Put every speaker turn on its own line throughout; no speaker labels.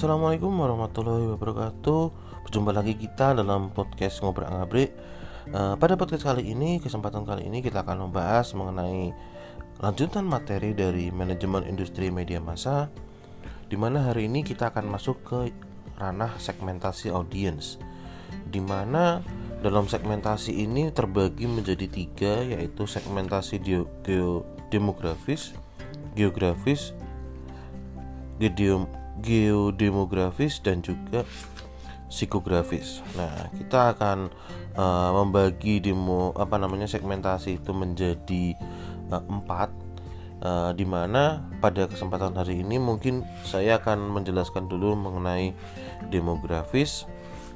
Assalamualaikum warahmatullahi wabarakatuh. Berjumpa lagi kita dalam podcast Ngobrol Ngabrik uh, Pada podcast kali ini, kesempatan kali ini kita akan membahas mengenai Lanjutan materi dari manajemen industri media massa Di mana hari ini kita akan masuk ke ranah segmentasi audiens Di mana dalam segmentasi ini terbagi menjadi tiga Yaitu segmentasi geodemografis, geografis, geodemografis geodemografis dan juga psikografis. Nah, kita akan uh, membagi demo apa namanya segmentasi itu menjadi uh, empat, uh, di mana pada kesempatan hari ini mungkin saya akan menjelaskan dulu mengenai demografis,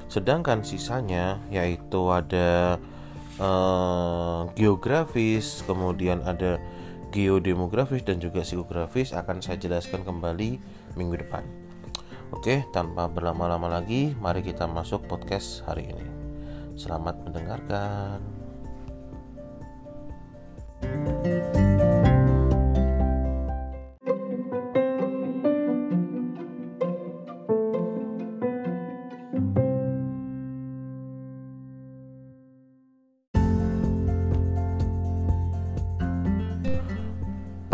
sedangkan sisanya yaitu ada uh, geografis, kemudian ada geodemografis dan juga psikografis akan saya jelaskan kembali minggu depan. Oke, tanpa berlama-lama lagi, mari kita masuk podcast hari ini. Selamat mendengarkan.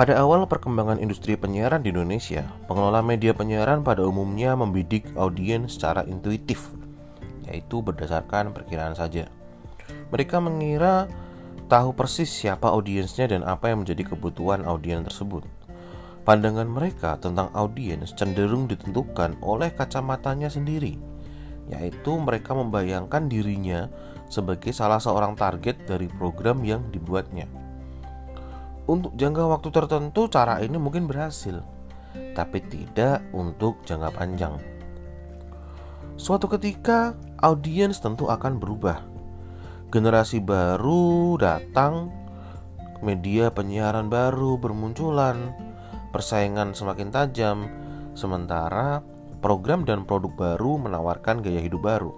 Pada awal perkembangan industri penyiaran di Indonesia, pengelola media penyiaran pada umumnya membidik audiens secara intuitif, yaitu berdasarkan perkiraan saja. Mereka mengira tahu persis siapa audiensnya dan apa yang menjadi kebutuhan audiens tersebut. Pandangan mereka tentang audiens cenderung ditentukan oleh kacamatanya sendiri, yaitu mereka membayangkan dirinya sebagai salah seorang target dari program yang dibuatnya. Untuk jangka waktu tertentu, cara ini mungkin berhasil, tapi tidak untuk jangka panjang. Suatu ketika, audiens tentu akan berubah. Generasi baru datang, media penyiaran baru bermunculan, persaingan semakin tajam, sementara program dan produk baru menawarkan gaya hidup baru.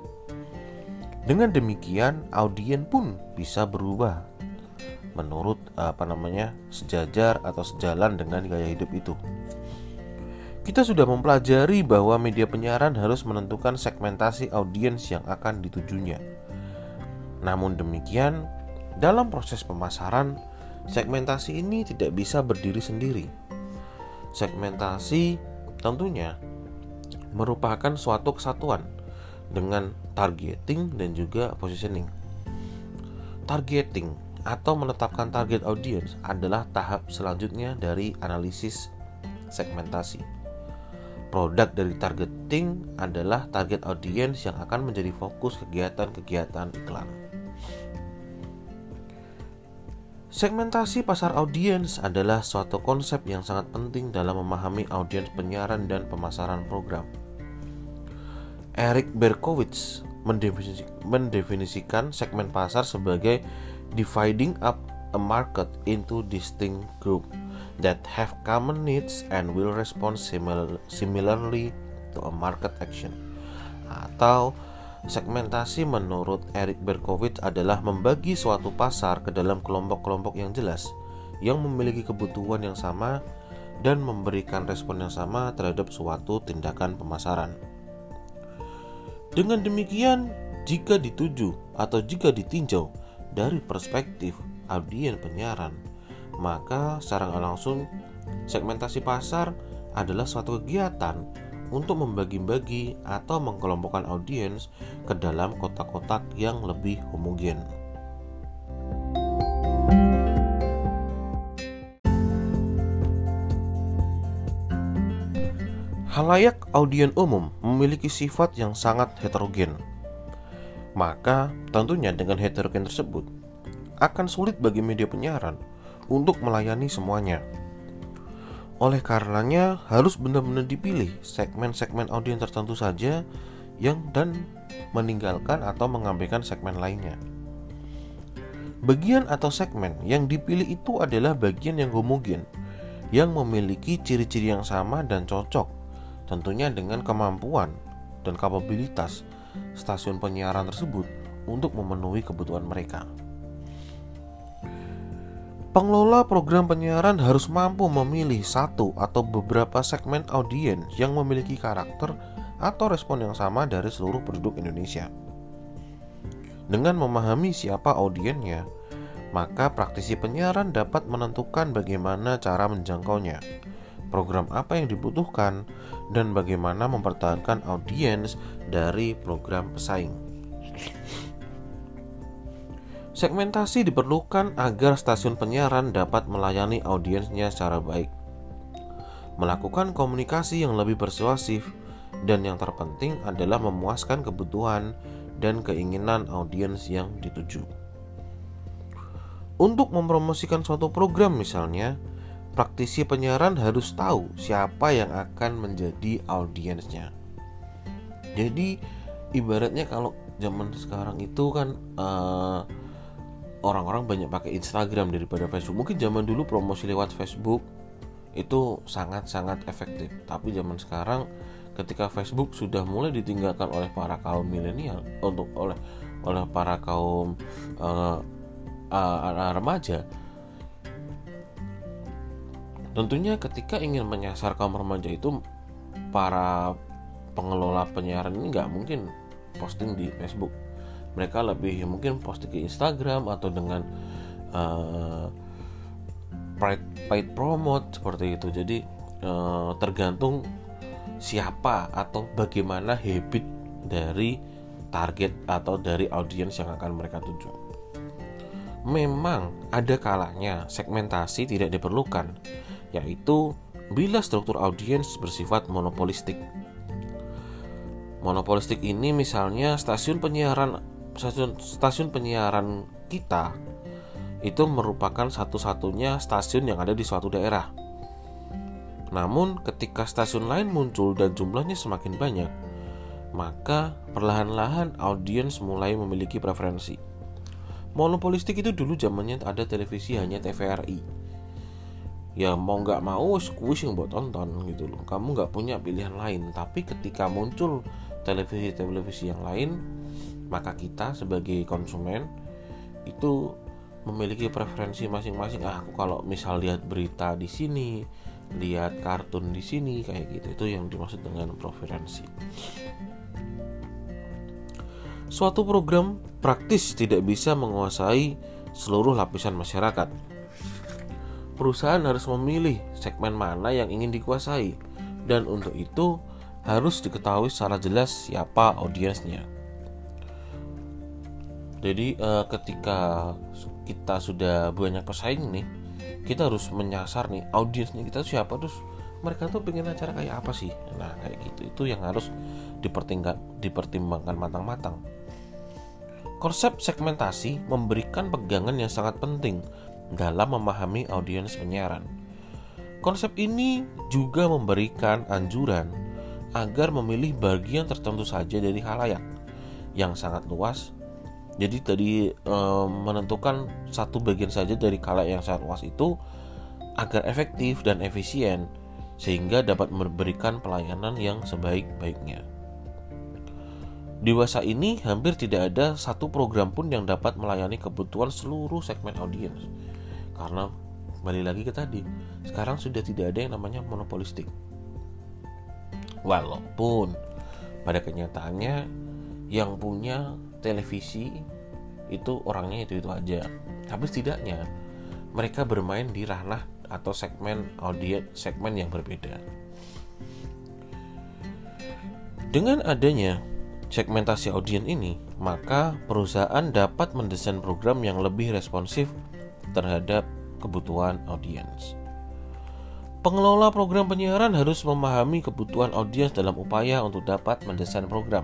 Dengan demikian, audiens pun bisa berubah menurut apa namanya sejajar atau sejalan dengan gaya hidup itu. Kita sudah mempelajari bahwa media penyiaran harus menentukan segmentasi audiens yang akan ditujunya. Namun demikian, dalam proses pemasaran, segmentasi ini tidak bisa berdiri sendiri. Segmentasi tentunya merupakan suatu kesatuan dengan targeting dan juga positioning. Targeting atau menetapkan target audience adalah tahap selanjutnya dari analisis segmentasi. Produk dari targeting adalah target audience yang akan menjadi fokus kegiatan-kegiatan iklan. Segmentasi pasar audiens adalah suatu konsep yang sangat penting dalam memahami audiens penyiaran dan pemasaran program. Eric Berkowitz mendefinisikan segmen pasar sebagai dividing up a market into distinct groups that have common needs and will respond similar, similarly to a market action. Atau segmentasi menurut Eric Berkowitz adalah membagi suatu pasar ke dalam kelompok-kelompok yang jelas yang memiliki kebutuhan yang sama dan memberikan respon yang sama terhadap suatu tindakan pemasaran. Dengan demikian, jika dituju atau jika ditinjau dari perspektif audiens penyiaran, maka secara langsung segmentasi pasar adalah suatu kegiatan untuk membagi-bagi atau mengkelompokkan audiens ke dalam kotak-kotak yang lebih homogen. Halayak audiens umum memiliki sifat yang sangat heterogen maka tentunya dengan heterogen tersebut akan sulit bagi media penyiaran untuk melayani semuanya. Oleh karenanya harus benar-benar dipilih segmen-segmen audiens tertentu saja yang dan meninggalkan atau mengabaikan segmen lainnya. Bagian atau segmen yang dipilih itu adalah bagian yang homogen yang memiliki ciri-ciri yang sama dan cocok tentunya dengan kemampuan dan kapabilitas stasiun penyiaran tersebut untuk memenuhi kebutuhan mereka. Pengelola program penyiaran harus mampu memilih satu atau beberapa segmen audiens yang memiliki karakter atau respon yang sama dari seluruh penduduk Indonesia. Dengan memahami siapa audiennya, maka praktisi penyiaran dapat menentukan bagaimana cara menjangkaunya, program apa yang dibutuhkan, dan bagaimana mempertahankan audiens dari program pesaing. Segmentasi diperlukan agar stasiun penyiaran dapat melayani audiensnya secara baik, melakukan komunikasi yang lebih persuasif, dan yang terpenting adalah memuaskan kebutuhan dan keinginan audiens yang dituju. Untuk mempromosikan suatu program misalnya, praktisi penyiaran harus tahu siapa yang akan menjadi audiensnya. Jadi ibaratnya kalau zaman sekarang itu kan uh, orang-orang banyak pakai Instagram daripada Facebook. Mungkin zaman dulu promosi lewat Facebook itu sangat-sangat efektif. Tapi zaman sekarang ketika Facebook sudah mulai ditinggalkan oleh para kaum milenial untuk oleh oleh para kaum uh, uh, remaja tentunya ketika ingin menyasar kaum remaja itu para pengelola penyiaran ini nggak mungkin posting di Facebook. Mereka lebih mungkin posting ke Instagram atau dengan uh, paid, paid promote seperti itu. Jadi uh, tergantung siapa atau bagaimana habit dari target atau dari audiens yang akan mereka tuju. Memang ada kalanya segmentasi tidak diperlukan, yaitu bila struktur audiens bersifat monopolistik. Monopolistik ini misalnya stasiun penyiaran stasiun, stasiun penyiaran kita itu merupakan satu-satunya stasiun yang ada di suatu daerah. Namun, ketika stasiun lain muncul dan jumlahnya semakin banyak, maka perlahan-lahan audiens mulai memiliki preferensi. Monopolistik itu dulu zamannya ada televisi hanya TVRI. Ya mau nggak mau kuis yang buat tonton gitu loh. Kamu nggak punya pilihan lain. Tapi ketika muncul televisi-televisi yang lain, maka kita sebagai konsumen itu memiliki preferensi masing-masing ah, aku kalau misal lihat berita di sini lihat kartun di sini kayak gitu itu yang dimaksud dengan preferensi suatu program praktis tidak bisa menguasai seluruh lapisan masyarakat perusahaan harus memilih segmen mana yang ingin dikuasai. Dan untuk itu harus diketahui secara jelas siapa audiensnya. Jadi uh, ketika kita sudah banyak pesaing nih kita harus menyasar nih audiensnya kita siapa. Terus mereka tuh pengen acara kayak apa sih? Nah kayak gitu. Itu yang harus dipertimbangkan dipertimbangkan matang-matang. Konsep segmentasi memberikan pegangan yang sangat penting dalam memahami audiens penyiaran konsep ini juga memberikan anjuran agar memilih bagian tertentu saja dari halayak yang sangat luas jadi tadi e, menentukan satu bagian saja dari kala yang sangat luas itu agar efektif dan efisien sehingga dapat memberikan pelayanan yang sebaik-baiknya. Di masa ini hampir tidak ada satu program pun yang dapat melayani kebutuhan seluruh segmen audiens. Karena kembali lagi ke tadi, sekarang sudah tidak ada yang namanya monopolistik. Walaupun pada kenyataannya yang punya televisi itu orangnya itu itu aja tapi setidaknya mereka bermain di ranah atau segmen audiens segmen yang berbeda dengan adanya segmentasi audiens ini maka perusahaan dapat mendesain program yang lebih responsif terhadap kebutuhan audiens Pengelola program penyiaran harus memahami kebutuhan audiens dalam upaya untuk dapat mendesain program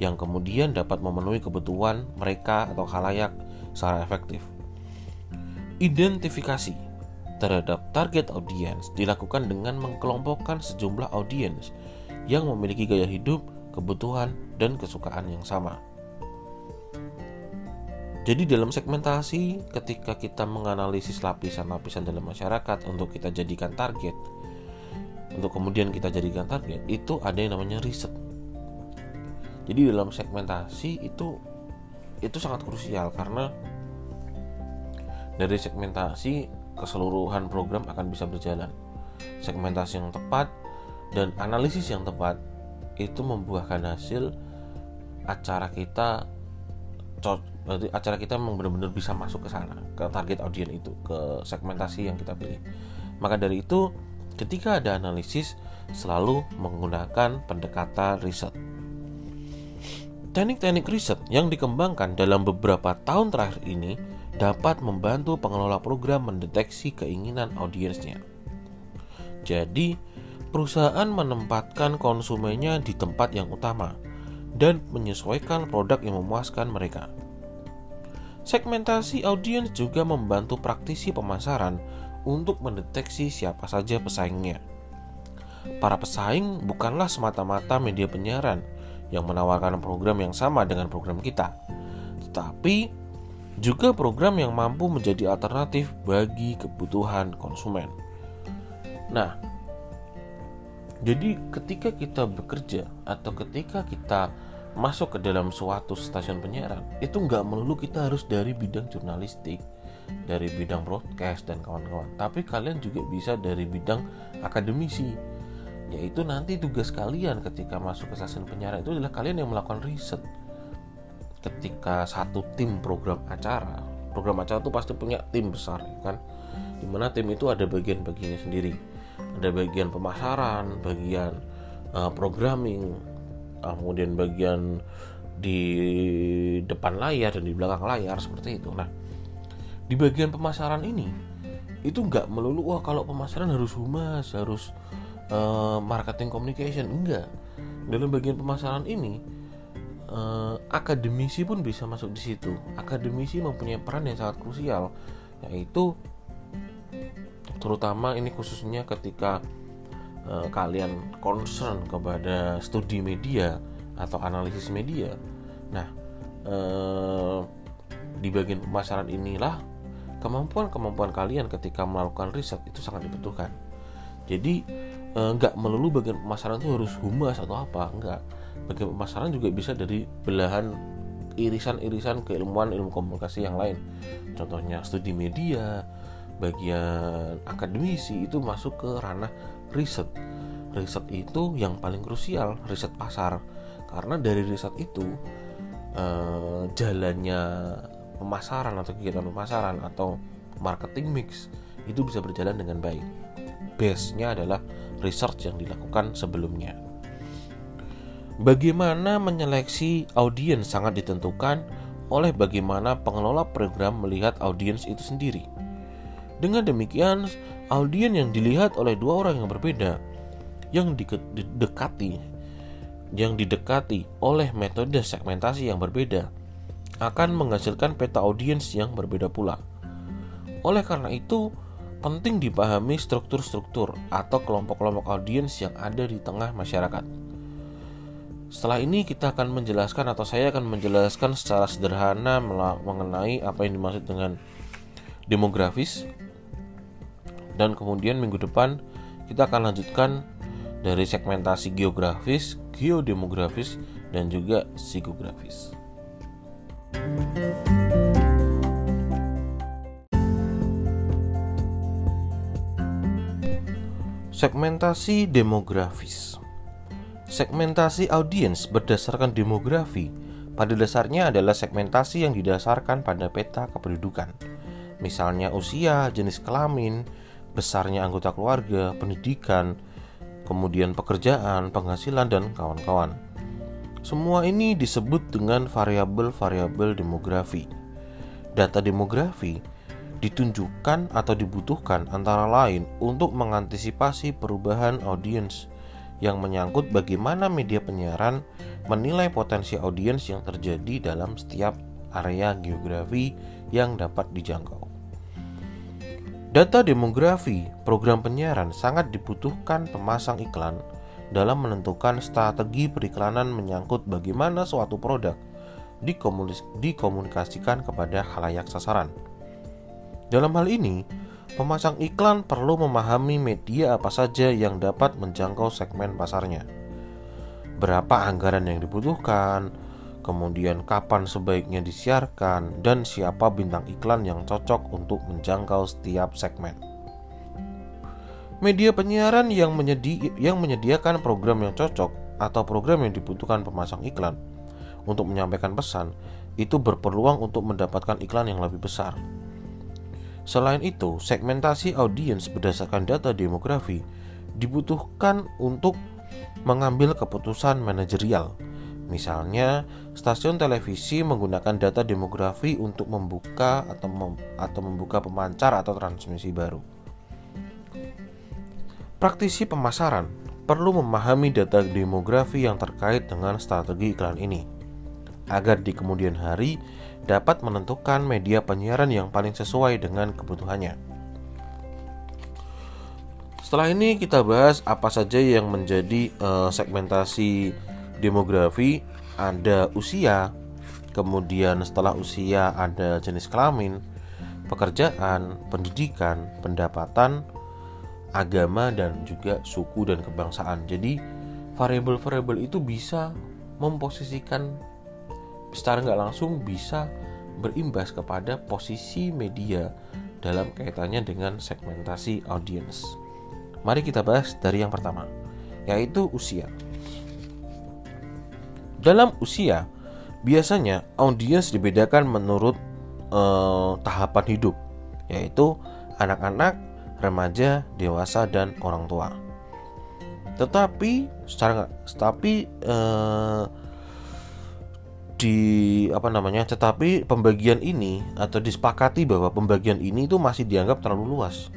yang kemudian dapat memenuhi kebutuhan mereka atau khalayak secara efektif. Identifikasi terhadap target audiens dilakukan dengan mengkelompokkan sejumlah audiens yang memiliki gaya hidup, kebutuhan, dan kesukaan yang sama. Jadi dalam segmentasi ketika kita menganalisis lapisan-lapisan dalam masyarakat untuk kita jadikan target untuk kemudian kita jadikan target itu ada yang namanya riset. Jadi dalam segmentasi itu itu sangat krusial karena dari segmentasi keseluruhan program akan bisa berjalan. Segmentasi yang tepat dan analisis yang tepat itu membuahkan hasil acara kita berarti acara kita memang benar-benar bisa masuk ke sana ke target audiens itu ke segmentasi yang kita pilih. Maka dari itu ketika ada analisis selalu menggunakan pendekatan riset. Teknik-teknik riset yang dikembangkan dalam beberapa tahun terakhir ini dapat membantu pengelola program mendeteksi keinginan audiensnya. Jadi perusahaan menempatkan konsumennya di tempat yang utama dan menyesuaikan produk yang memuaskan mereka. Segmentasi audiens juga membantu praktisi pemasaran untuk mendeteksi siapa saja pesaingnya. Para pesaing bukanlah semata-mata media penyiaran yang menawarkan program yang sama dengan program kita, tetapi juga program yang mampu menjadi alternatif bagi kebutuhan konsumen. Nah, jadi ketika kita bekerja atau ketika kita masuk ke dalam suatu stasiun penyiaran itu nggak melulu kita harus dari bidang jurnalistik dari bidang broadcast dan kawan-kawan. Tapi kalian juga bisa dari bidang akademisi. Yaitu nanti tugas kalian ketika masuk ke stasiun penyiaran itu adalah kalian yang melakukan riset. Ketika satu tim program acara program acara itu pasti punya tim besar ya kan? Di mana tim itu ada bagian-bagiannya sendiri. Ada bagian pemasaran bagian uh, programming kemudian bagian di depan layar dan di belakang layar seperti itu. Nah, di bagian pemasaran ini itu nggak melulu wah kalau pemasaran harus humas, harus uh, marketing communication enggak. Dalam bagian pemasaran ini uh, akademisi pun bisa masuk di situ. Akademisi mempunyai peran yang sangat krusial yaitu terutama ini khususnya ketika Eh, kalian concern kepada studi media atau analisis media. Nah eh, di bagian pemasaran inilah kemampuan-kemampuan kalian ketika melakukan riset itu sangat dibutuhkan. Jadi eh, nggak melulu bagian pemasaran itu harus humas atau apa enggak bagian pemasaran juga bisa dari belahan irisan-irisan keilmuan ilmu komunikasi yang lain. Contohnya studi media bagian akademisi itu masuk ke ranah riset. Riset itu yang paling krusial, riset pasar. Karena dari riset itu eh, jalannya pemasaran atau kegiatan pemasaran atau marketing mix itu bisa berjalan dengan baik. Base-nya adalah research yang dilakukan sebelumnya. Bagaimana menyeleksi audiens sangat ditentukan oleh bagaimana pengelola program melihat audiens itu sendiri. Dengan demikian, audien yang dilihat oleh dua orang yang berbeda yang didekati yang didekati oleh metode segmentasi yang berbeda akan menghasilkan peta audiens yang berbeda pula. Oleh karena itu, penting dipahami struktur-struktur atau kelompok-kelompok audiens yang ada di tengah masyarakat. Setelah ini kita akan menjelaskan atau saya akan menjelaskan secara sederhana mengenai apa yang dimaksud dengan demografis, dan kemudian minggu depan kita akan lanjutkan dari segmentasi geografis, geodemografis, dan juga psikografis. Segmentasi demografis Segmentasi audiens berdasarkan demografi pada dasarnya adalah segmentasi yang didasarkan pada peta kependudukan, misalnya usia, jenis kelamin, besarnya anggota keluarga, pendidikan, kemudian pekerjaan, penghasilan, dan kawan-kawan. Semua ini disebut dengan variabel-variabel demografi. Data demografi ditunjukkan atau dibutuhkan antara lain untuk mengantisipasi perubahan audiens yang menyangkut bagaimana media penyiaran menilai potensi audiens yang terjadi dalam setiap area geografi yang dapat dijangkau. Data demografi program penyiaran sangat dibutuhkan pemasang iklan dalam menentukan strategi periklanan menyangkut bagaimana suatu produk dikomunikasikan kepada halayak sasaran. Dalam hal ini, pemasang iklan perlu memahami media apa saja yang dapat menjangkau segmen pasarnya. Berapa anggaran yang dibutuhkan, kemudian kapan sebaiknya disiarkan, dan siapa bintang iklan yang cocok untuk menjangkau setiap segmen. Media penyiaran yang, menyedi yang menyediakan program yang cocok atau program yang dibutuhkan pemasang iklan untuk menyampaikan pesan itu berpeluang untuk mendapatkan iklan yang lebih besar. Selain itu, segmentasi audiens berdasarkan data demografi dibutuhkan untuk mengambil keputusan manajerial. Misalnya, stasiun televisi menggunakan data demografi untuk membuka atau mem atau membuka pemancar atau transmisi baru. Praktisi pemasaran perlu memahami data demografi yang terkait dengan strategi iklan ini agar di kemudian hari dapat menentukan media penyiaran yang paling sesuai dengan kebutuhannya. Setelah ini kita bahas apa saja yang menjadi uh, segmentasi demografi. Ada usia, kemudian setelah usia ada jenis kelamin, pekerjaan, pendidikan, pendapatan, agama dan juga suku dan kebangsaan. Jadi variabel-variabel itu bisa memposisikan secara nggak langsung bisa berimbas kepada posisi media dalam kaitannya dengan segmentasi audience. Mari kita bahas dari yang pertama, yaitu usia. Dalam usia, biasanya audiens dibedakan menurut eh, tahapan hidup, yaitu anak-anak, remaja, dewasa, dan orang tua. Tetapi secara tapi eh, di apa namanya tetapi pembagian ini atau disepakati bahwa pembagian ini itu masih dianggap terlalu luas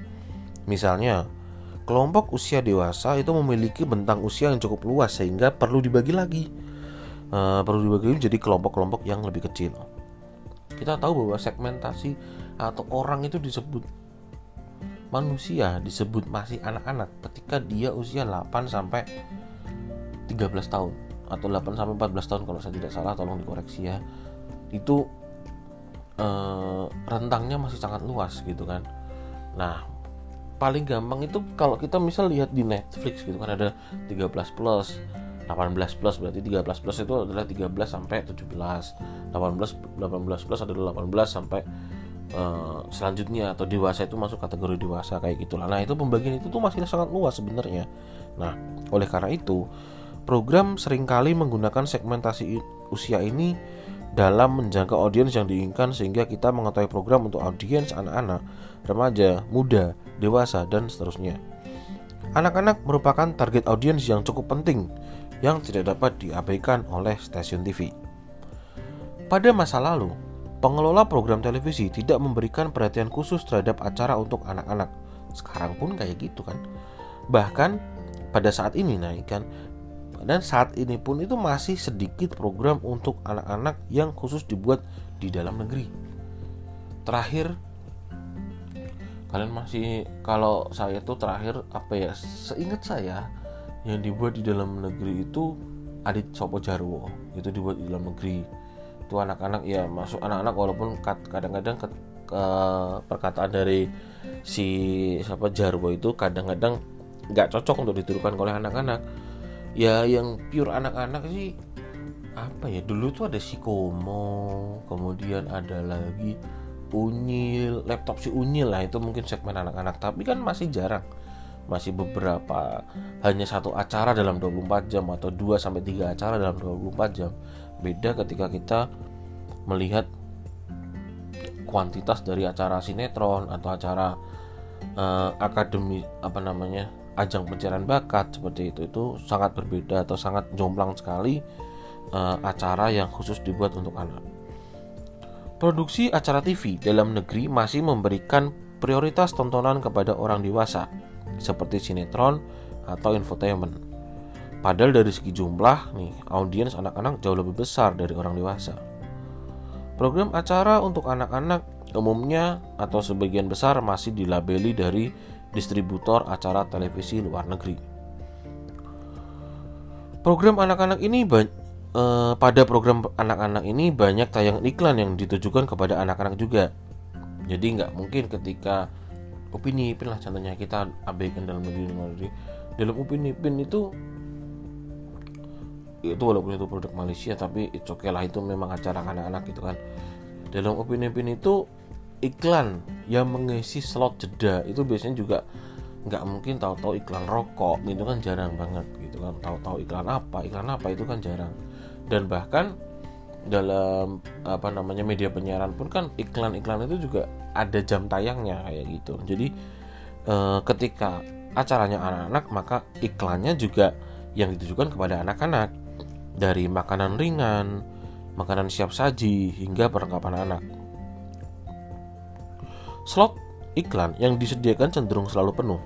misalnya kelompok usia dewasa itu memiliki bentang usia yang cukup luas sehingga perlu dibagi lagi uh, perlu dibagi menjadi kelompok-kelompok yang lebih kecil kita tahu bahwa segmentasi atau orang itu disebut manusia disebut masih anak-anak ketika dia usia 8 sampai 13 tahun atau 8 sampai 14 tahun kalau saya tidak salah tolong dikoreksi ya. Itu eh, rentangnya masih sangat luas gitu kan. Nah, paling gampang itu kalau kita misal lihat di Netflix gitu kan ada 13 plus 18 plus berarti 13 plus itu adalah 13 sampai 17 18 18 plus adalah 18 sampai uh, selanjutnya atau dewasa itu masuk kategori dewasa kayak gitulah. Nah, itu pembagian itu tuh masih sangat luas sebenarnya. Nah, oleh karena itu program sering kali menggunakan segmentasi usia ini dalam menjangkau audiens yang diinginkan sehingga kita mengetahui program untuk audiens anak-anak, remaja, muda, dewasa, dan seterusnya. Anak-anak merupakan target audiens yang cukup penting yang tidak dapat diabaikan oleh stasiun TV. Pada masa lalu, pengelola program televisi tidak memberikan perhatian khusus terhadap acara untuk anak-anak. Sekarang pun kayak gitu kan. Bahkan pada saat ini naik kan dan saat ini pun itu masih sedikit program untuk anak-anak yang khusus dibuat di dalam negeri. Terakhir kalian masih kalau saya tuh terakhir apa ya seingat saya yang dibuat di dalam negeri itu Adit Sopo Jarwo itu dibuat di dalam negeri. Itu anak-anak ya masuk anak-anak walaupun kadang-kadang ke perkataan dari si siapa Jarwo itu kadang-kadang nggak cocok untuk ditirukan oleh anak-anak. Ya yang pure anak-anak sih apa ya dulu tuh ada si Komo kemudian ada lagi Unyil laptop si Unyil lah itu mungkin segmen anak-anak. Tapi kan masih jarang masih beberapa hanya satu acara dalam 24 jam atau 2 sampai 3 acara dalam 24 jam beda ketika kita melihat kuantitas dari acara sinetron atau acara uh, akademi apa namanya ajang pencarian bakat seperti itu itu sangat berbeda atau sangat jomplang sekali uh, acara yang khusus dibuat untuk anak. Produksi acara TV dalam negeri masih memberikan prioritas tontonan kepada orang dewasa seperti sinetron atau infotainment. Padahal dari segi jumlah nih, audiens anak-anak jauh lebih besar dari orang dewasa. Program acara untuk anak-anak umumnya atau sebagian besar masih dilabeli dari distributor acara televisi luar negeri. Program anak-anak ini eh, pada program anak-anak ini banyak tayang iklan yang ditujukan kepada anak-anak juga. Jadi nggak mungkin ketika opini pin lah contohnya kita abaikan dalam negeri luar negeri. Dalam opini pin itu itu walaupun itu produk Malaysia tapi oke okay lah itu memang acara anak-anak gitu kan. Dalam opini pin itu iklan yang mengisi slot jeda itu biasanya juga nggak mungkin tahu-tahu iklan rokok gitu kan jarang banget gitu kan. Tahu-tahu iklan apa iklan apa itu kan jarang. Dan bahkan dalam apa namanya media penyiaran pun kan iklan-iklan itu juga ada jam tayangnya kayak gitu. Jadi e, ketika acaranya anak-anak maka iklannya juga yang ditujukan kepada anak-anak. Dari makanan ringan makanan siap saji hingga perlengkapan anak. Slot iklan yang disediakan cenderung selalu penuh.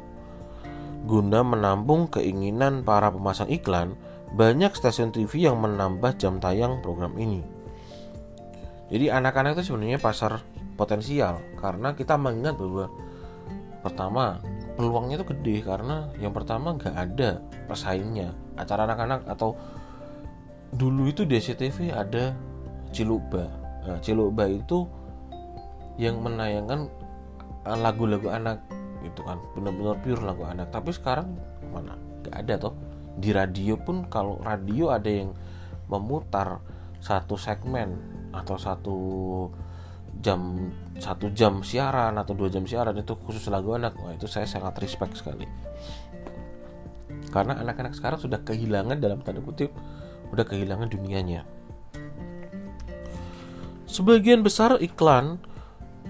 Guna menampung keinginan para pemasang iklan banyak stasiun TV yang menambah jam tayang program ini. Jadi anak-anak itu sebenarnya pasar potensial. Karena kita mengingat bahwa pertama peluangnya itu gede karena yang pertama nggak ada pesaingnya acara anak-anak atau dulu itu di SCTV ada Ciluba nah, Ciluba itu yang menayangkan eh, lagu-lagu anak itu kan. Benar-benar pure lagu anak. Tapi sekarang mana? Nggak ada toh. Di radio pun kalau radio ada yang memutar satu segmen atau satu jam satu jam siaran atau dua jam siaran itu khusus lagu anak. Wah itu saya sangat respect sekali. Karena anak-anak sekarang sudah kehilangan dalam tanda kutip udah kehilangan dunianya. Sebagian besar iklan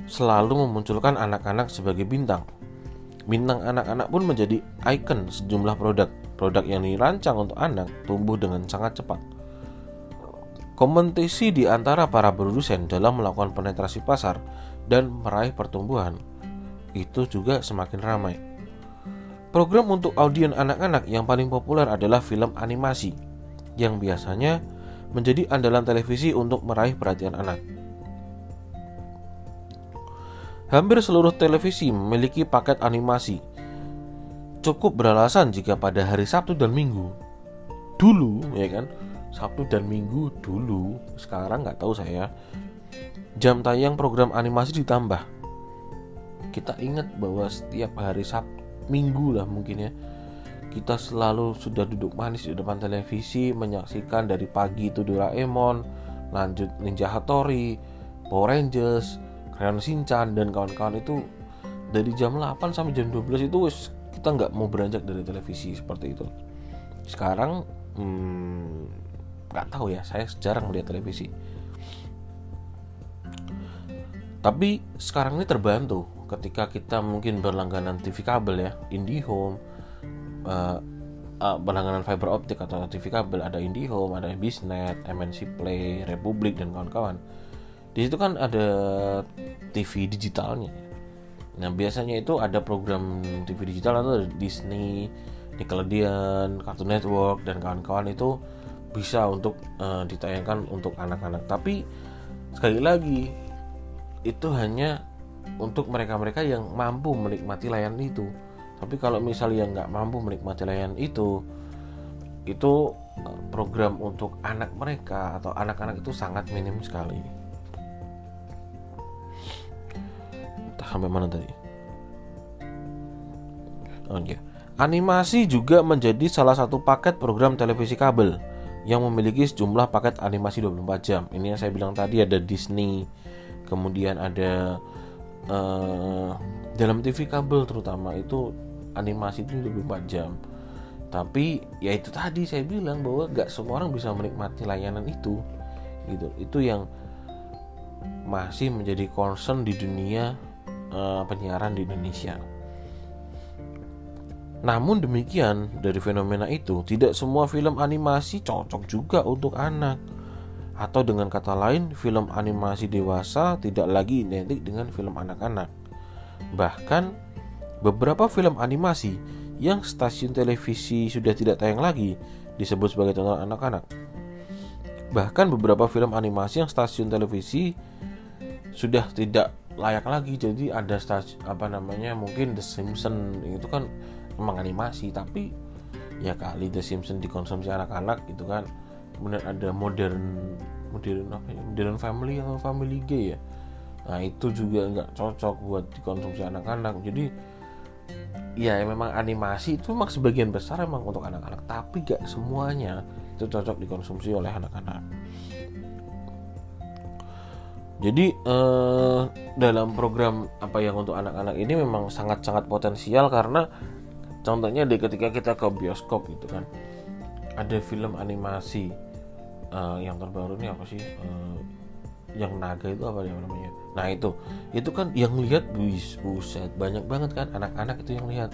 selalu memunculkan anak-anak sebagai bintang. Bintang anak-anak pun menjadi ikon sejumlah produk. Produk yang dirancang untuk anak tumbuh dengan sangat cepat. Kompetisi di antara para produsen dalam melakukan penetrasi pasar dan meraih pertumbuhan itu juga semakin ramai. Program untuk audien anak-anak yang paling populer adalah film animasi yang biasanya menjadi andalan televisi untuk meraih perhatian anak. Hampir seluruh televisi memiliki paket animasi cukup beralasan jika pada hari Sabtu dan Minggu dulu ya kan Sabtu dan Minggu dulu. Sekarang nggak tahu saya. Jam tayang program animasi ditambah. Kita ingat bahwa setiap hari Sabtu Minggu lah mungkin ya. Kita selalu sudah duduk manis di depan televisi menyaksikan dari pagi itu Doraemon lanjut Ninja Hattori Power Rangers Crayon Shinchan dan kawan-kawan itu dari jam 8 sampai jam 12 itu kita nggak mau beranjak dari televisi seperti itu. Sekarang hmm, nggak tahu ya saya jarang melihat televisi. Tapi sekarang ini terbantu ketika kita mungkin berlangganan TV kabel ya IndiHome uh, uh, berlangganan fiber optik atau TV kabel ada IndiHome ada Bisnet MNC Play Republik dan kawan-kawan. Di situ kan ada TV digitalnya. Nah biasanya itu ada program TV digital atau Disney, Nickelodeon, Cartoon Network dan kawan-kawan itu bisa untuk uh, ditayangkan untuk anak-anak. Tapi sekali lagi itu hanya untuk mereka-mereka yang mampu menikmati layanan itu. Tapi kalau misalnya nggak mampu menikmati layanan itu, itu eh, program untuk anak mereka atau anak-anak itu sangat minim sekali. sampai mana tadi? Oh iya. Animasi juga menjadi salah satu paket program televisi kabel yang memiliki sejumlah paket animasi 24 jam. Ini yang saya bilang tadi ada Disney, kemudian ada uh, dalam TV kabel terutama itu animasi itu 24 jam. Tapi ya itu tadi saya bilang bahwa gak semua orang bisa menikmati layanan itu. Gitu. Itu yang masih menjadi concern di dunia uh, penyiaran di Indonesia. Namun demikian, dari fenomena itu, tidak semua film animasi cocok juga untuk anak. Atau dengan kata lain, film animasi dewasa tidak lagi identik dengan film anak-anak. Bahkan, beberapa film animasi yang stasiun televisi sudah tidak tayang lagi disebut sebagai tontonan anak-anak. Bahkan beberapa film animasi yang stasiun televisi sudah tidak layak lagi jadi ada stasiun apa namanya mungkin The Simpsons itu kan memang animasi tapi ya kali The Simpsons dikonsumsi anak-anak gitu kan. Kemudian ada modern modern apa ya modern family atau family gay ya. Nah itu juga nggak cocok buat dikonsumsi anak-anak. Jadi ya memang animasi itu memang sebagian besar memang untuk anak-anak tapi gak semuanya itu cocok dikonsumsi oleh anak-anak. Jadi eh, dalam program apa yang untuk anak-anak ini memang sangat-sangat potensial karena contohnya di ketika kita ke bioskop gitu kan ada film animasi uh, yang terbaru ini apa sih? Uh, yang naga itu apa namanya? Nah itu. Itu kan yang lihat buis buset banyak banget kan anak-anak itu yang lihat.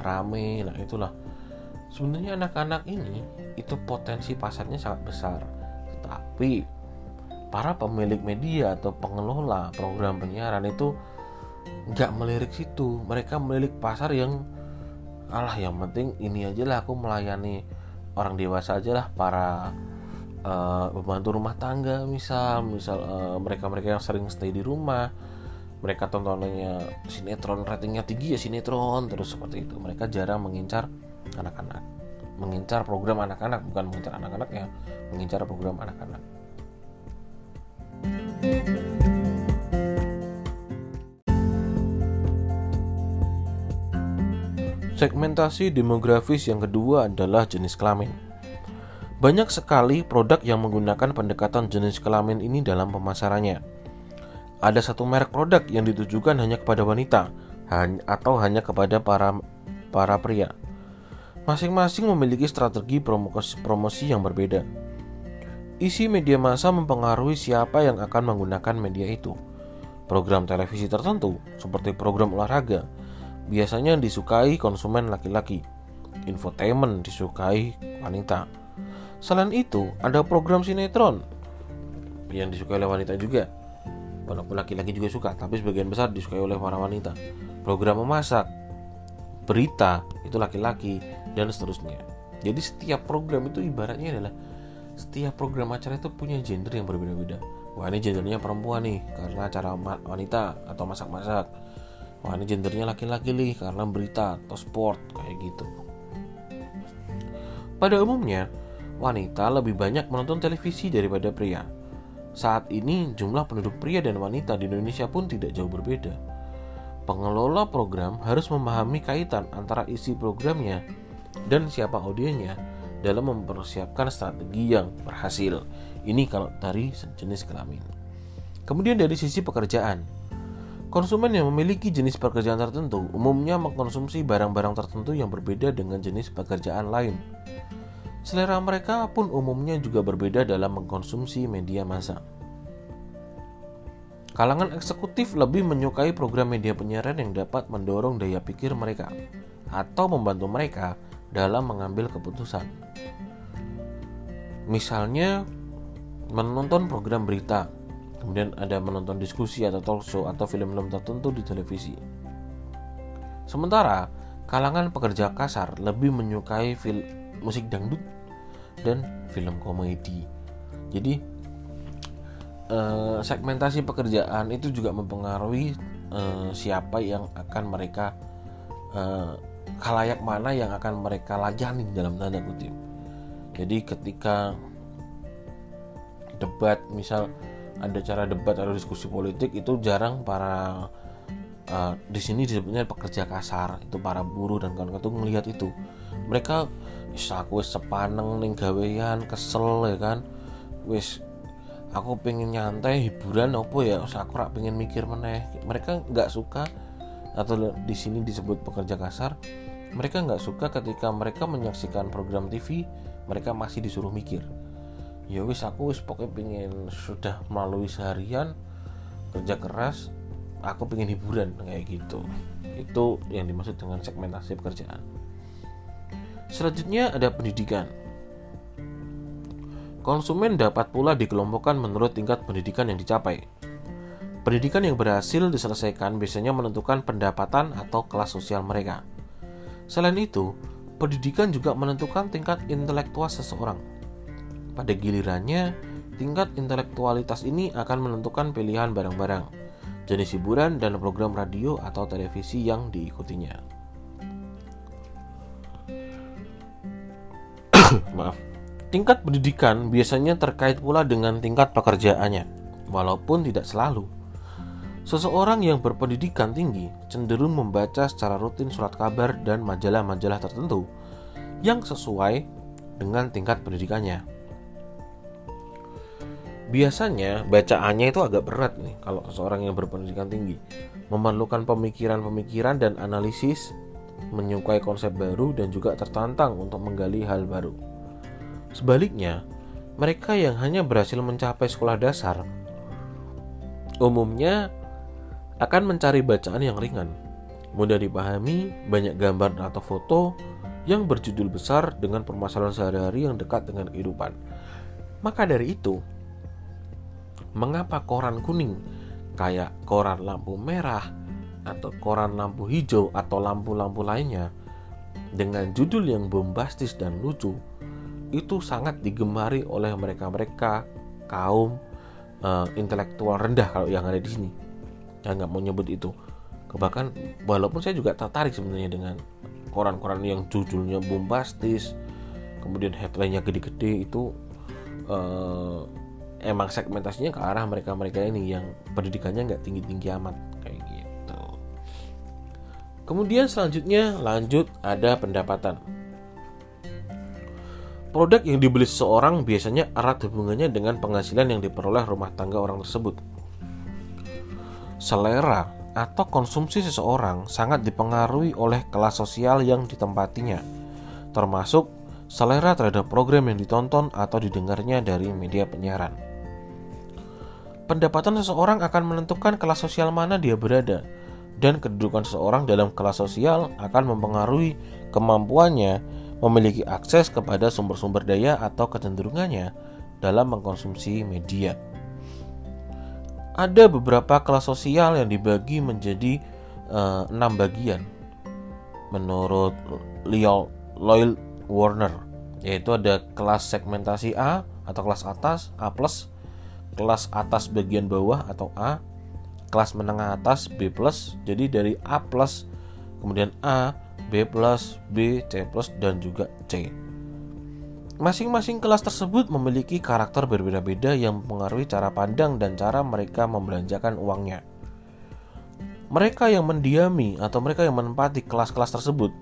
Rame nah itulah. Sebenarnya anak-anak ini itu potensi pasarnya sangat besar. Tetapi para pemilik media atau pengelola program penyiaran itu nggak melirik situ. Mereka melirik pasar yang alah yang penting ini aja lah aku melayani orang dewasa aja lah para uh, pembantu rumah tangga misal misal uh, mereka-mereka yang sering stay di rumah mereka tontonannya sinetron ratingnya tinggi ya sinetron terus seperti itu. Mereka jarang mengincar anak-anak mengincar program anak-anak bukan mengincar anak-anak ya mengincar program anak-anak Segmentasi demografis yang kedua adalah jenis kelamin. Banyak sekali produk yang menggunakan pendekatan jenis kelamin ini dalam pemasarannya. Ada satu merek produk yang ditujukan hanya kepada wanita atau hanya kepada para para pria. Masing-masing memiliki strategi promosi, promosi yang berbeda. Isi media massa mempengaruhi siapa yang akan menggunakan media itu. Program televisi tertentu, seperti program olahraga, biasanya disukai konsumen laki-laki. Infotainment disukai wanita. Selain itu, ada program sinetron yang disukai oleh wanita juga. Walaupun laki-laki juga suka, tapi sebagian besar disukai oleh para wanita. Program memasak, berita itu laki-laki dan seterusnya. Jadi setiap program itu ibaratnya adalah setiap program acara itu punya gender yang berbeda-beda. Wah ini gendernya perempuan nih karena acara wanita atau masak-masak wah ini gendernya laki-laki nih karena berita atau sport kayak gitu pada umumnya wanita lebih banyak menonton televisi daripada pria saat ini jumlah penduduk pria dan wanita di Indonesia pun tidak jauh berbeda pengelola program harus memahami kaitan antara isi programnya dan siapa audiennya dalam mempersiapkan strategi yang berhasil. Ini kalau dari jenis kelamin. Kemudian dari sisi pekerjaan, Konsumen yang memiliki jenis pekerjaan tertentu umumnya mengkonsumsi barang-barang tertentu yang berbeda dengan jenis pekerjaan lain. Selera mereka pun umumnya juga berbeda dalam mengkonsumsi media massa. Kalangan eksekutif lebih menyukai program media penyiaran yang dapat mendorong daya pikir mereka atau membantu mereka dalam mengambil keputusan. Misalnya, menonton program berita kemudian ada menonton diskusi atau talk show atau film-film tertentu di televisi. Sementara kalangan pekerja kasar lebih menyukai film musik dangdut dan film komedi. Jadi eh, segmentasi pekerjaan itu juga mempengaruhi eh, siapa yang akan mereka eh, kalayak mana yang akan mereka layani dalam tanda kutip. Jadi ketika debat misal ada cara debat atau diskusi politik itu jarang para uh, di sini disebutnya pekerja kasar itu para buruh dan kawan-kawan itu melihat itu. Mereka wis aku sepaneng ning gawean kesel ya kan. Wis aku pengen nyantai hiburan apa ya aku rak pengen mikir meneh. Mereka nggak suka atau di sini disebut pekerja kasar mereka nggak suka ketika mereka menyaksikan program TV mereka masih disuruh mikir ya wis aku wis pokoknya pengen sudah melalui seharian kerja keras aku pengen hiburan kayak gitu. Itu yang dimaksud dengan segmentasi pekerjaan. Selanjutnya ada pendidikan. Konsumen dapat pula dikelompokkan menurut tingkat pendidikan yang dicapai. Pendidikan yang berhasil diselesaikan biasanya menentukan pendapatan atau kelas sosial mereka. Selain itu pendidikan juga menentukan tingkat intelektual seseorang pada gilirannya, tingkat intelektualitas ini akan menentukan pilihan barang-barang, jenis hiburan, dan program radio atau televisi yang diikutinya. Maaf. Tingkat pendidikan biasanya terkait pula dengan tingkat pekerjaannya, walaupun tidak selalu. Seseorang yang berpendidikan tinggi cenderung membaca secara rutin surat kabar dan majalah-majalah tertentu yang sesuai dengan tingkat pendidikannya. Biasanya bacaannya itu agak berat nih kalau seseorang yang berpendidikan tinggi. Memerlukan pemikiran-pemikiran dan analisis, menyukai konsep baru dan juga tertantang untuk menggali hal baru. Sebaliknya, mereka yang hanya berhasil mencapai sekolah dasar umumnya akan mencari bacaan yang ringan, mudah dipahami, banyak gambar atau foto yang berjudul besar dengan permasalahan sehari-hari yang dekat dengan kehidupan. Maka dari itu, mengapa koran kuning kayak koran lampu merah atau koran lampu hijau atau lampu-lampu lainnya dengan judul yang bombastis dan lucu itu sangat digemari oleh mereka-mereka kaum uh, intelektual rendah kalau yang ada di sini. Saya nggak mau nyebut itu. Bahkan walaupun saya juga tertarik sebenarnya dengan koran-koran yang judulnya bombastis, kemudian headline-nya gede-gede itu uh, emang segmentasinya ke arah mereka-mereka ini yang pendidikannya nggak tinggi-tinggi amat kayak gitu. Kemudian selanjutnya lanjut ada pendapatan. Produk yang dibeli seseorang biasanya erat hubungannya dengan penghasilan yang diperoleh rumah tangga orang tersebut. Selera atau konsumsi seseorang sangat dipengaruhi oleh kelas sosial yang ditempatinya, termasuk selera terhadap program yang ditonton atau didengarnya dari media penyiaran. Pendapatan seseorang akan menentukan kelas sosial mana dia berada, dan kedudukan seseorang dalam kelas sosial akan mempengaruhi kemampuannya memiliki akses kepada sumber-sumber daya atau kecenderungannya dalam mengkonsumsi media. Ada beberapa kelas sosial yang dibagi menjadi uh, enam bagian menurut Leo Lloyd Warner, yaitu ada kelas segmentasi A atau kelas atas A plus kelas atas bagian bawah atau A, kelas menengah atas B+, jadi dari A+, kemudian A, B+, B, C+, dan juga C. Masing-masing kelas tersebut memiliki karakter berbeda-beda yang mempengaruhi cara pandang dan cara mereka membelanjakan uangnya. Mereka yang mendiami atau mereka yang menempati kelas-kelas tersebut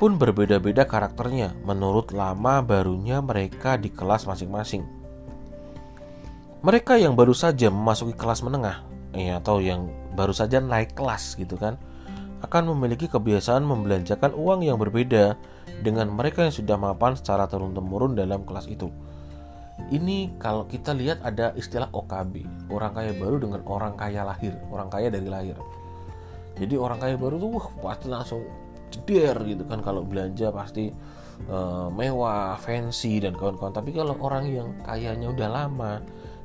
pun berbeda-beda karakternya menurut lama barunya mereka di kelas masing-masing. Mereka yang baru saja memasuki kelas menengah ya, atau yang baru saja naik kelas gitu kan akan memiliki kebiasaan membelanjakan uang yang berbeda dengan mereka yang sudah mapan secara turun-temurun dalam kelas itu. Ini kalau kita lihat ada istilah OKB, orang kaya baru dengan orang kaya lahir, orang kaya dari lahir. Jadi orang kaya baru tuh wah, pasti langsung jeder gitu kan kalau belanja pasti uh, mewah, fancy dan kawan-kawan. Tapi kalau orang yang kayanya udah lama,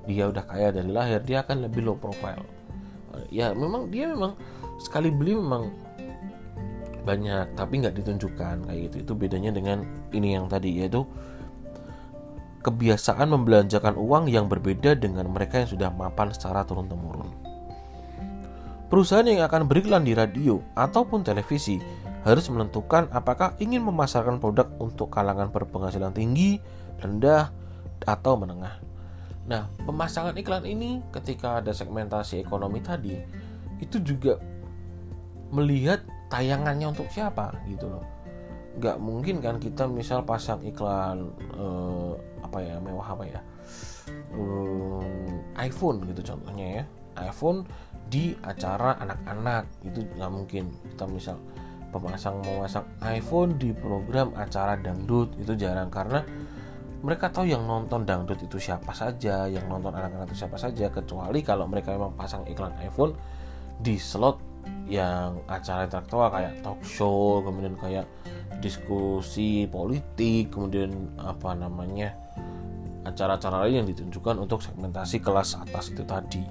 dia udah kaya dari lahir dia akan lebih low profile. Ya memang dia memang sekali beli memang banyak tapi nggak ditunjukkan kayak gitu. Itu bedanya dengan ini yang tadi yaitu kebiasaan membelanjakan uang yang berbeda dengan mereka yang sudah mapan secara turun temurun perusahaan yang akan beriklan di radio ataupun televisi harus menentukan apakah ingin memasarkan produk untuk kalangan berpenghasilan tinggi, rendah, atau menengah. Nah, pemasangan iklan ini ketika ada segmentasi ekonomi tadi itu juga melihat tayangannya untuk siapa gitu loh. Gak mungkin kan kita misal pasang iklan eh, apa ya mewah apa ya um, iPhone gitu contohnya ya. iPhone di acara anak-anak itu nggak mungkin. Kita misal pemasang memasang iPhone di program acara dangdut itu jarang. Karena mereka tahu yang nonton dangdut itu siapa saja, yang nonton anak-anak itu siapa saja, kecuali kalau mereka memang pasang iklan iPhone di slot yang acara intelektual kayak talk show, kemudian kayak diskusi politik, kemudian apa namanya acara-acara lain yang ditunjukkan untuk segmentasi kelas atas itu tadi.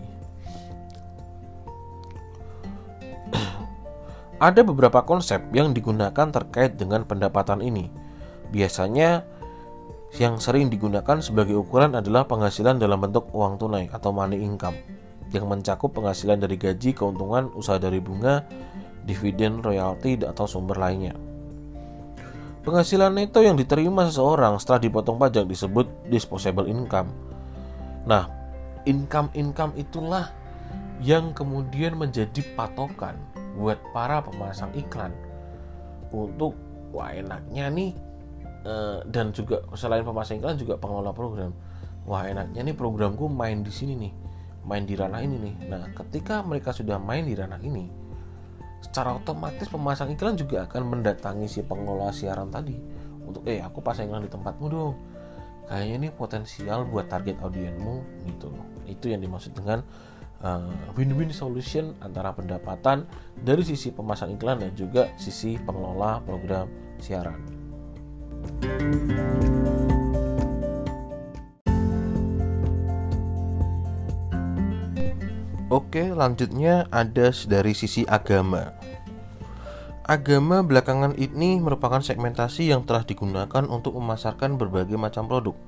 Ada beberapa konsep yang digunakan terkait dengan pendapatan ini. Biasanya yang sering digunakan sebagai ukuran adalah penghasilan dalam bentuk uang tunai atau money income yang mencakup penghasilan dari gaji, keuntungan, usaha dari bunga, dividen, royalti, atau sumber lainnya. Penghasilan neto yang diterima seseorang setelah dipotong pajak disebut disposable income. Nah, income-income itulah yang kemudian menjadi patokan buat para pemasang iklan untuk wah enaknya nih Eh, dan juga selain pemasang iklan juga pengelola program. Wah enaknya nih programku main di sini nih main di ranah ini nih. Nah ketika mereka sudah main di ranah ini secara otomatis pemasang iklan juga akan mendatangi si pengelola siaran tadi untuk eh aku pasang iklan di tempatmu dong. Kayaknya ini potensial buat target audienmu gitu loh. Itu yang dimaksud dengan uh, win-win solution antara pendapatan dari sisi pemasang iklan dan juga sisi pengelola program siaran. Oke, lanjutnya ada dari sisi agama. Agama belakangan ini merupakan segmentasi yang telah digunakan untuk memasarkan berbagai macam produk.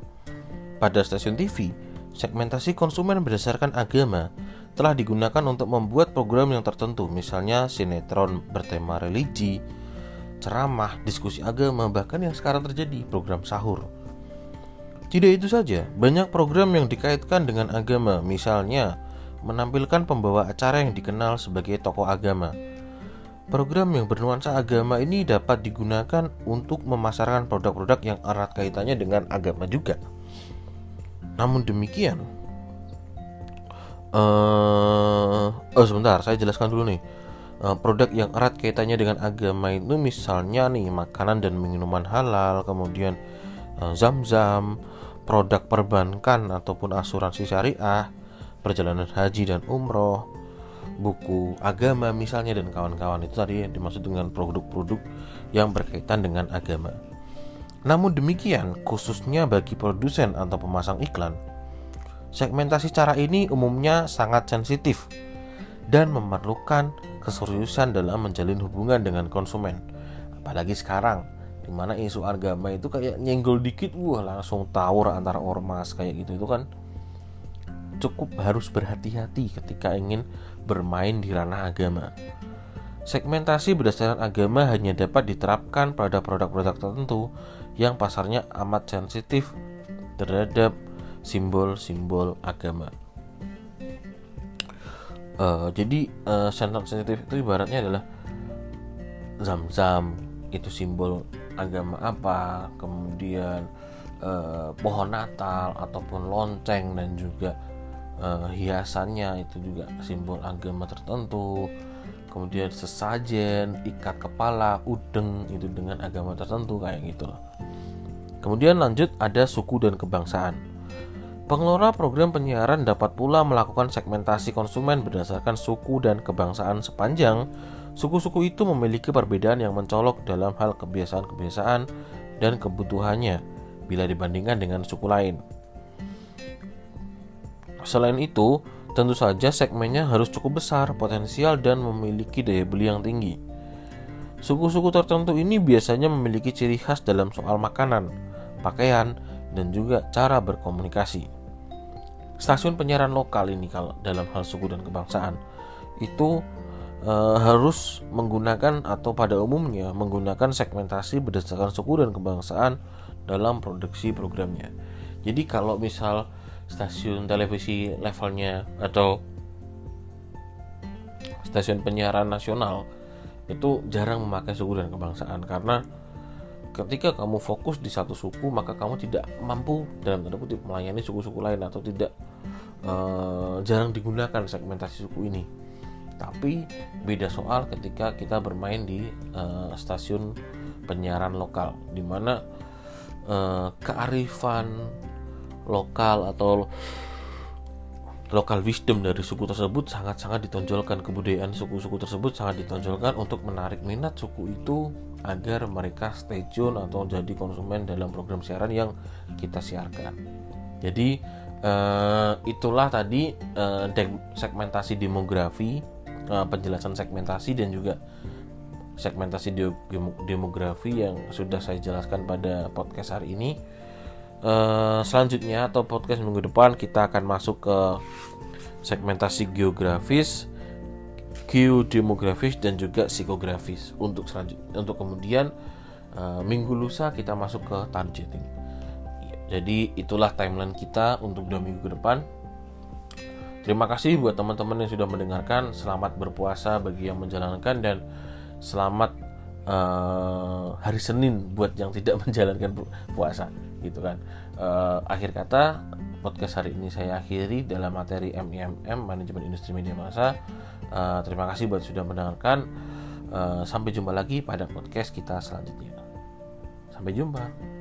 Pada stasiun TV, segmentasi konsumen berdasarkan agama telah digunakan untuk membuat program yang tertentu, misalnya sinetron bertema religi, ceramah, diskusi agama, bahkan yang sekarang terjadi program sahur. Tidak itu saja, banyak program yang dikaitkan dengan agama, misalnya menampilkan pembawa acara yang dikenal sebagai tokoh agama. Program yang bernuansa agama ini dapat digunakan untuk memasarkan produk-produk yang erat kaitannya dengan agama juga. Namun demikian, uh, oh sebentar saya jelaskan dulu nih produk yang erat kaitannya dengan agama itu misalnya nih makanan dan minuman halal kemudian uh, zam-zam produk perbankan ataupun asuransi syariah perjalanan haji dan umroh buku agama misalnya dan kawan-kawan. Itu tadi yang dimaksud dengan produk-produk yang berkaitan dengan agama. Namun demikian khususnya bagi produsen atau pemasang iklan Segmentasi cara ini umumnya sangat sensitif dan memerlukan keseriusan dalam menjalin hubungan dengan konsumen. Apalagi sekarang, di mana isu agama itu kayak nyenggol dikit, wah langsung tawur antara ormas kayak gitu itu kan cukup harus berhati-hati ketika ingin bermain di ranah agama. Segmentasi berdasarkan agama hanya dapat diterapkan pada produk-produk tertentu yang pasarnya amat sensitif terhadap simbol-simbol agama. Uh, jadi uh, sensitif itu ibaratnya adalah zam-zam itu simbol agama apa, kemudian uh, pohon Natal ataupun lonceng dan juga uh, hiasannya itu juga simbol agama tertentu. Kemudian sesajen, ikat kepala, udeng itu dengan agama tertentu kayak gitu. Kemudian lanjut ada suku dan kebangsaan. Pengelola program penyiaran dapat pula melakukan segmentasi konsumen berdasarkan suku dan kebangsaan sepanjang suku-suku itu memiliki perbedaan yang mencolok dalam hal kebiasaan-kebiasaan dan kebutuhannya bila dibandingkan dengan suku lain. Selain itu, tentu saja segmennya harus cukup besar, potensial, dan memiliki daya beli yang tinggi. Suku-suku tertentu ini biasanya memiliki ciri khas dalam soal makanan, pakaian, dan juga cara berkomunikasi stasiun penyiaran lokal ini kalau dalam hal suku dan kebangsaan itu e, harus menggunakan atau pada umumnya menggunakan segmentasi berdasarkan suku dan kebangsaan dalam produksi programnya. Jadi kalau misal stasiun televisi levelnya atau stasiun penyiaran nasional itu jarang memakai suku dan kebangsaan karena ketika kamu fokus di satu suku maka kamu tidak mampu dalam tanda kutip melayani suku-suku lain atau tidak uh, jarang digunakan segmentasi suku ini. Tapi beda soal ketika kita bermain di uh, stasiun penyiaran lokal di mana uh, kearifan lokal atau lokal wisdom dari suku tersebut sangat-sangat ditonjolkan kebudayaan suku-suku tersebut sangat ditonjolkan untuk menarik minat suku itu agar mereka stay tune atau jadi konsumen dalam program siaran yang kita siarkan. Jadi uh, itulah tadi uh, segmentasi demografi, uh, penjelasan segmentasi dan juga segmentasi demografi yang sudah saya jelaskan pada podcast hari ini uh, selanjutnya atau podcast minggu depan kita akan masuk ke segmentasi geografis, geodemografis dan juga psikografis untuk selanjutnya untuk kemudian uh, minggu lusa kita masuk ke targeting. Jadi itulah timeline kita untuk dua minggu ke depan. Terima kasih buat teman-teman yang sudah mendengarkan. Selamat berpuasa bagi yang menjalankan dan selamat uh, hari Senin buat yang tidak menjalankan puasa gitu kan uh, akhir kata podcast hari ini saya akhiri dalam materi MIMM Manajemen Industri Media Massa. Uh, terima kasih buat sudah mendengarkan. Uh, sampai jumpa lagi pada podcast kita selanjutnya. Sampai jumpa.